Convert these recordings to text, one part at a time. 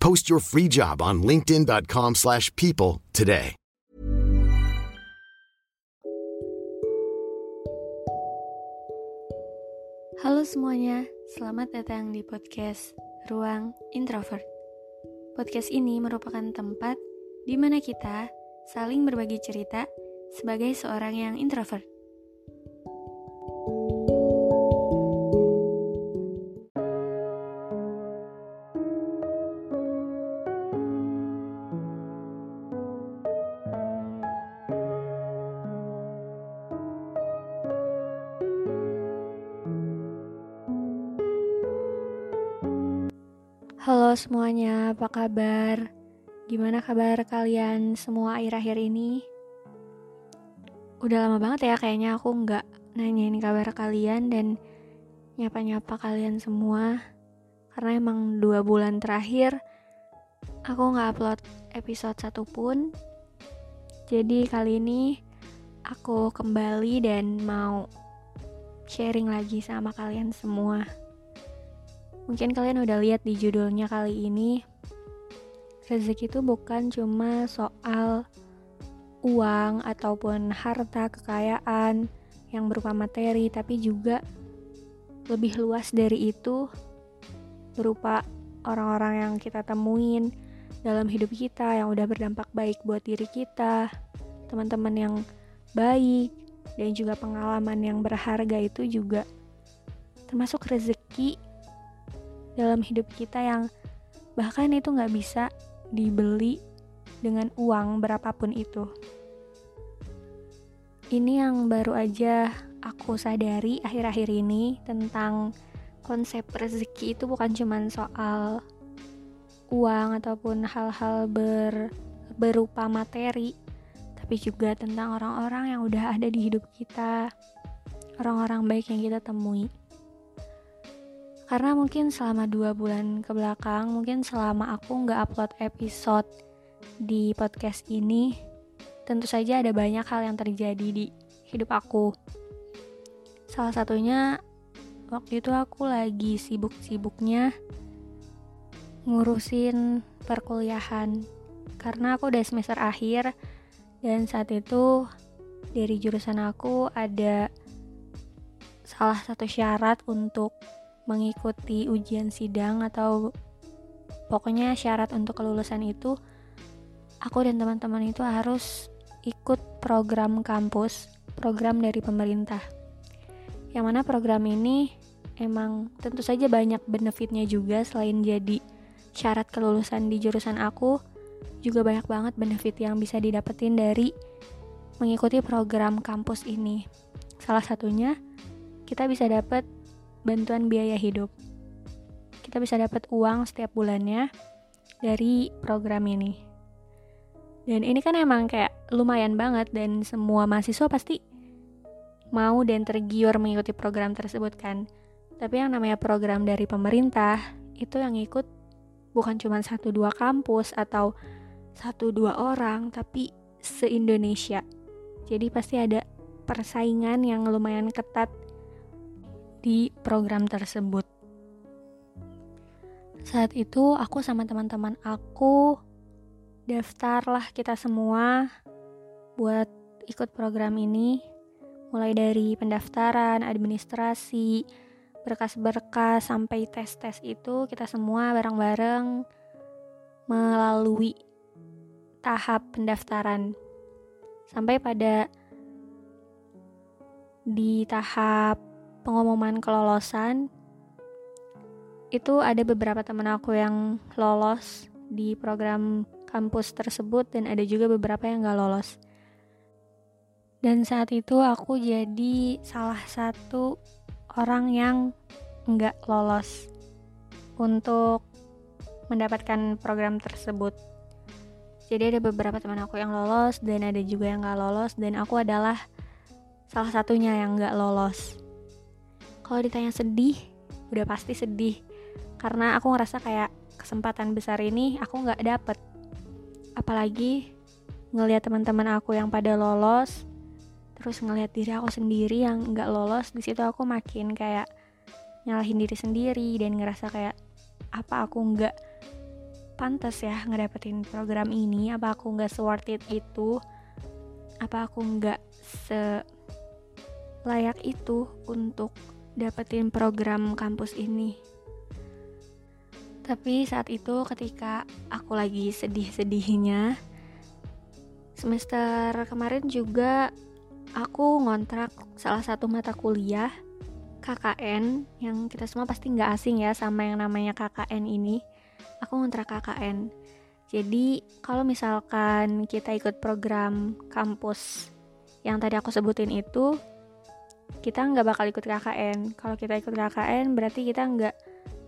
Post your free job on linkedin.com/people slash people today. Halo semuanya, selamat datang di podcast Ruang Introvert. Podcast ini merupakan tempat di mana kita saling berbagi cerita sebagai seorang yang introvert. Halo semuanya, apa kabar? Gimana kabar kalian semua akhir-akhir ini? Udah lama banget ya kayaknya aku nggak nanyain kabar kalian dan nyapa-nyapa kalian semua Karena emang dua bulan terakhir aku nggak upload episode satupun Jadi kali ini aku kembali dan mau sharing lagi sama kalian semua Mungkin kalian udah lihat di judulnya kali ini. Rezeki itu bukan cuma soal uang ataupun harta kekayaan yang berupa materi, tapi juga lebih luas dari itu berupa orang-orang yang kita temuin dalam hidup kita yang udah berdampak baik buat diri kita, teman-teman yang baik, dan juga pengalaman yang berharga itu juga termasuk rezeki dalam hidup kita yang bahkan itu nggak bisa dibeli dengan uang berapapun itu. Ini yang baru aja aku sadari akhir-akhir ini tentang konsep rezeki itu bukan cuma soal uang ataupun hal-hal ber, berupa materi, tapi juga tentang orang-orang yang udah ada di hidup kita, orang-orang baik yang kita temui karena mungkin selama dua bulan ke belakang mungkin selama aku nggak upload episode di podcast ini tentu saja ada banyak hal yang terjadi di hidup aku. Salah satunya waktu itu aku lagi sibuk-sibuknya ngurusin perkuliahan. Karena aku udah semester akhir dan saat itu dari jurusan aku ada salah satu syarat untuk mengikuti ujian sidang atau pokoknya syarat untuk kelulusan itu aku dan teman-teman itu harus ikut program kampus, program dari pemerintah. Yang mana program ini emang tentu saja banyak benefitnya juga selain jadi syarat kelulusan di jurusan aku, juga banyak banget benefit yang bisa didapetin dari mengikuti program kampus ini. Salah satunya kita bisa dapat bantuan biaya hidup. Kita bisa dapat uang setiap bulannya dari program ini. Dan ini kan emang kayak lumayan banget dan semua mahasiswa pasti mau dan tergiur mengikuti program tersebut kan. Tapi yang namanya program dari pemerintah itu yang ikut bukan cuma satu dua kampus atau satu dua orang, tapi se-Indonesia. Jadi pasti ada persaingan yang lumayan ketat di program tersebut. Saat itu aku sama teman-teman aku daftarlah kita semua buat ikut program ini mulai dari pendaftaran, administrasi, berkas-berkas sampai tes-tes itu kita semua bareng-bareng melalui tahap pendaftaran sampai pada di tahap pengumuman kelolosan itu ada beberapa teman aku yang lolos di program kampus tersebut dan ada juga beberapa yang gak lolos dan saat itu aku jadi salah satu orang yang nggak lolos untuk mendapatkan program tersebut. Jadi ada beberapa teman aku yang lolos dan ada juga yang nggak lolos dan aku adalah salah satunya yang nggak lolos. Kalau ditanya sedih, udah pasti sedih. Karena aku ngerasa kayak kesempatan besar ini aku nggak dapet. Apalagi ngelihat teman-teman aku yang pada lolos terus ngelihat diri aku sendiri yang nggak lolos di situ aku makin kayak nyalahin diri sendiri dan ngerasa kayak apa aku nggak pantas ya ngedapetin program ini? Apa aku nggak worth it itu? Apa aku nggak se layak itu untuk dapetin program kampus ini tapi saat itu ketika aku lagi sedih-sedihnya semester kemarin juga aku ngontrak salah satu mata kuliah KKN yang kita semua pasti nggak asing ya sama yang namanya KKN ini. Aku ngontrak KKN. Jadi kalau misalkan kita ikut program kampus yang tadi aku sebutin itu, kita nggak bakal ikut KKN. Kalau kita ikut KKN berarti kita nggak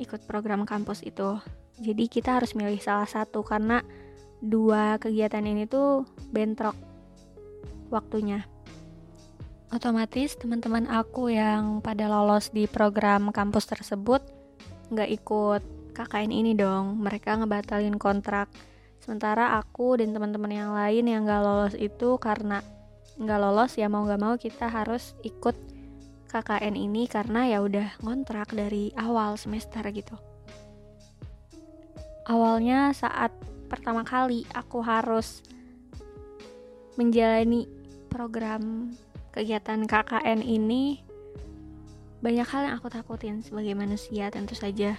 ikut program kampus itu. Jadi kita harus milih salah satu karena dua kegiatan ini tuh bentrok waktunya otomatis teman-teman aku yang pada lolos di program kampus tersebut nggak ikut KKN ini dong mereka ngebatalin kontrak sementara aku dan teman-teman yang lain yang nggak lolos itu karena nggak lolos ya mau nggak mau kita harus ikut KKN ini karena ya udah ngontrak dari awal semester gitu awalnya saat pertama kali aku harus menjalani program kegiatan KKN ini banyak hal yang aku takutin sebagai manusia tentu saja.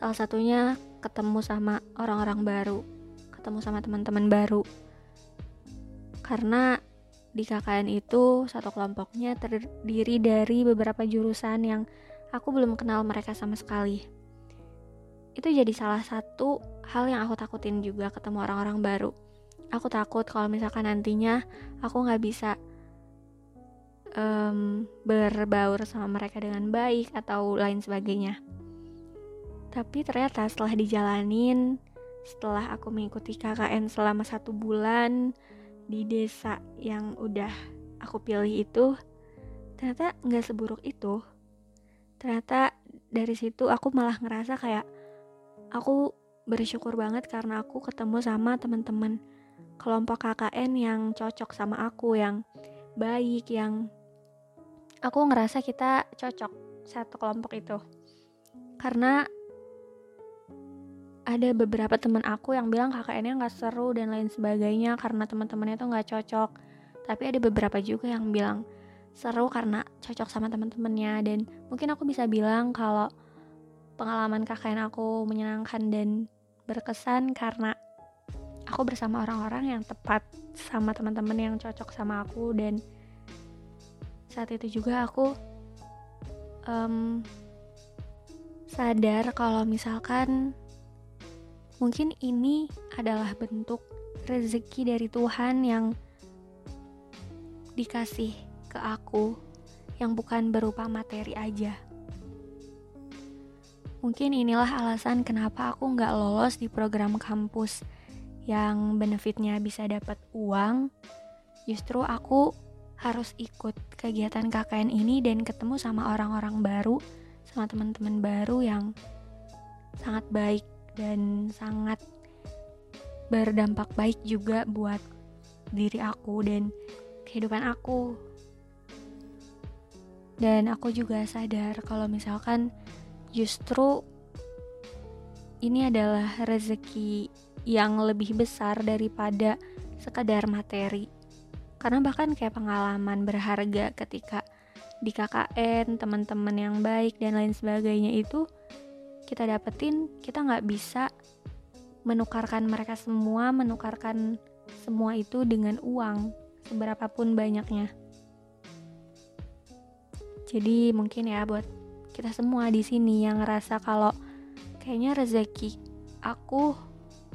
Salah satunya ketemu sama orang-orang baru, ketemu sama teman-teman baru. Karena di KKN itu satu kelompoknya terdiri dari beberapa jurusan yang aku belum kenal mereka sama sekali. Itu jadi salah satu hal yang aku takutin juga ketemu orang-orang baru. Aku takut kalau misalkan nantinya aku nggak bisa um, berbaur sama mereka dengan baik atau lain sebagainya. Tapi ternyata setelah dijalanin, setelah aku mengikuti KKN selama satu bulan di desa yang udah aku pilih itu, ternyata nggak seburuk itu. Ternyata dari situ aku malah ngerasa kayak aku bersyukur banget karena aku ketemu sama teman-teman kelompok KKN yang cocok sama aku, yang baik, yang aku ngerasa kita cocok satu kelompok itu karena ada beberapa teman aku yang bilang KKN-nya nggak seru dan lain sebagainya karena teman-temannya tuh nggak cocok. Tapi ada beberapa juga yang bilang seru karena cocok sama teman-temannya. Dan mungkin aku bisa bilang kalau pengalaman KKN aku menyenangkan dan berkesan karena aku bersama orang-orang yang tepat sama teman-teman yang cocok sama aku. Dan saat itu juga aku um, sadar kalau misalkan mungkin ini adalah bentuk rezeki dari Tuhan yang dikasih ke aku yang bukan berupa materi aja. Mungkin inilah alasan kenapa aku nggak lolos di program kampus yang benefitnya bisa dapat uang. Justru aku harus ikut kegiatan KKN ini dan ketemu sama orang-orang baru sama teman-teman baru yang sangat baik dan sangat berdampak baik juga buat diri aku dan kehidupan aku. Dan aku juga sadar kalau misalkan justru ini adalah rezeki yang lebih besar daripada sekadar materi. Karena bahkan kayak pengalaman berharga ketika di KKN, teman-teman yang baik dan lain sebagainya itu kita dapetin, kita nggak bisa menukarkan mereka semua, menukarkan semua itu dengan uang, seberapapun banyaknya. Jadi mungkin ya buat kita semua di sini yang ngerasa kalau kayaknya rezeki aku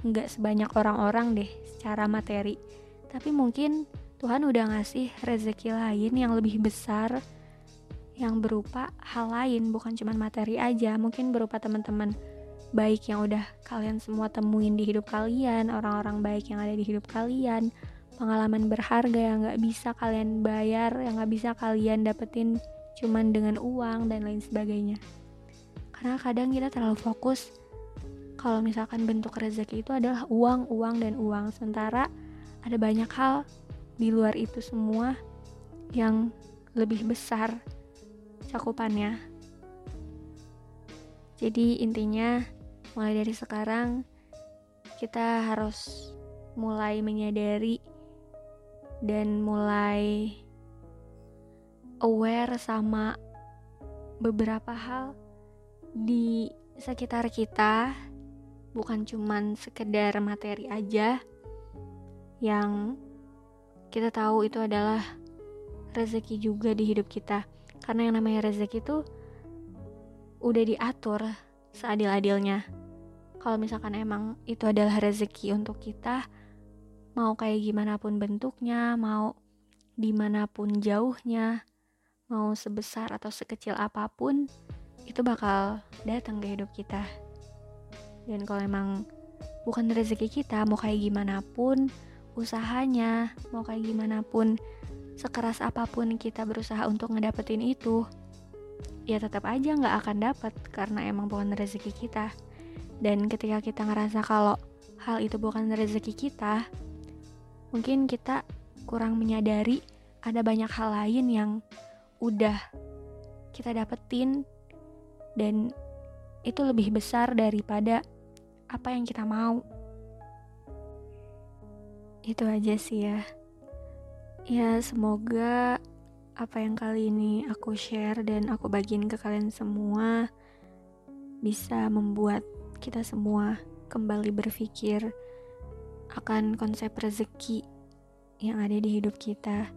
nggak sebanyak orang-orang deh secara materi. Tapi mungkin Tuhan udah ngasih rezeki lain yang lebih besar yang berupa hal lain bukan cuma materi aja mungkin berupa teman-teman baik yang udah kalian semua temuin di hidup kalian orang-orang baik yang ada di hidup kalian pengalaman berharga yang nggak bisa kalian bayar yang nggak bisa kalian dapetin cuman dengan uang dan lain sebagainya. Karena kadang kita terlalu fokus kalau misalkan bentuk rezeki itu adalah uang, uang, dan uang. Sementara ada banyak hal di luar itu semua yang lebih besar cakupannya. Jadi intinya mulai dari sekarang kita harus mulai menyadari dan mulai aware sama beberapa hal di sekitar kita. Bukan cuman sekedar materi aja. Yang kita tahu itu adalah rezeki juga di hidup kita karena yang namanya rezeki itu udah diatur seadil-adilnya. Kalau misalkan emang itu adalah rezeki untuk kita mau kayak gimana pun bentuknya mau di mana pun jauhnya mau sebesar atau sekecil apa pun itu bakal datang ke hidup kita. Dan kalau emang bukan rezeki kita mau kayak gimana pun usahanya mau kayak gimana pun sekeras apa pun kita berusaha untuk ngedapetin itu ya tetap aja nggak akan dapat karena emang bukan rezeki kita dan ketika kita ngerasa kalau hal itu bukan rezeki kita mungkin kita kurang menyadari ada banyak hal lain yang udah kita dapetin dan itu lebih besar daripada apa yang kita mau. Itu aja sih ya. Ya, semoga apa yang kali ini aku share dan aku bagiin ke kalian semua bisa membuat kita semua kembali berpikir akan konsep rezeki yang ada di hidup kita.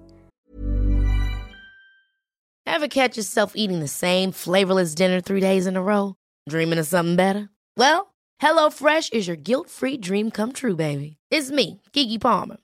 Ever catch yourself eating the same flavorless dinner three days in a row? Dreaming of something better? Well, HelloFresh is your guilt-free dream come true, baby. It's me, Kiki Palmer.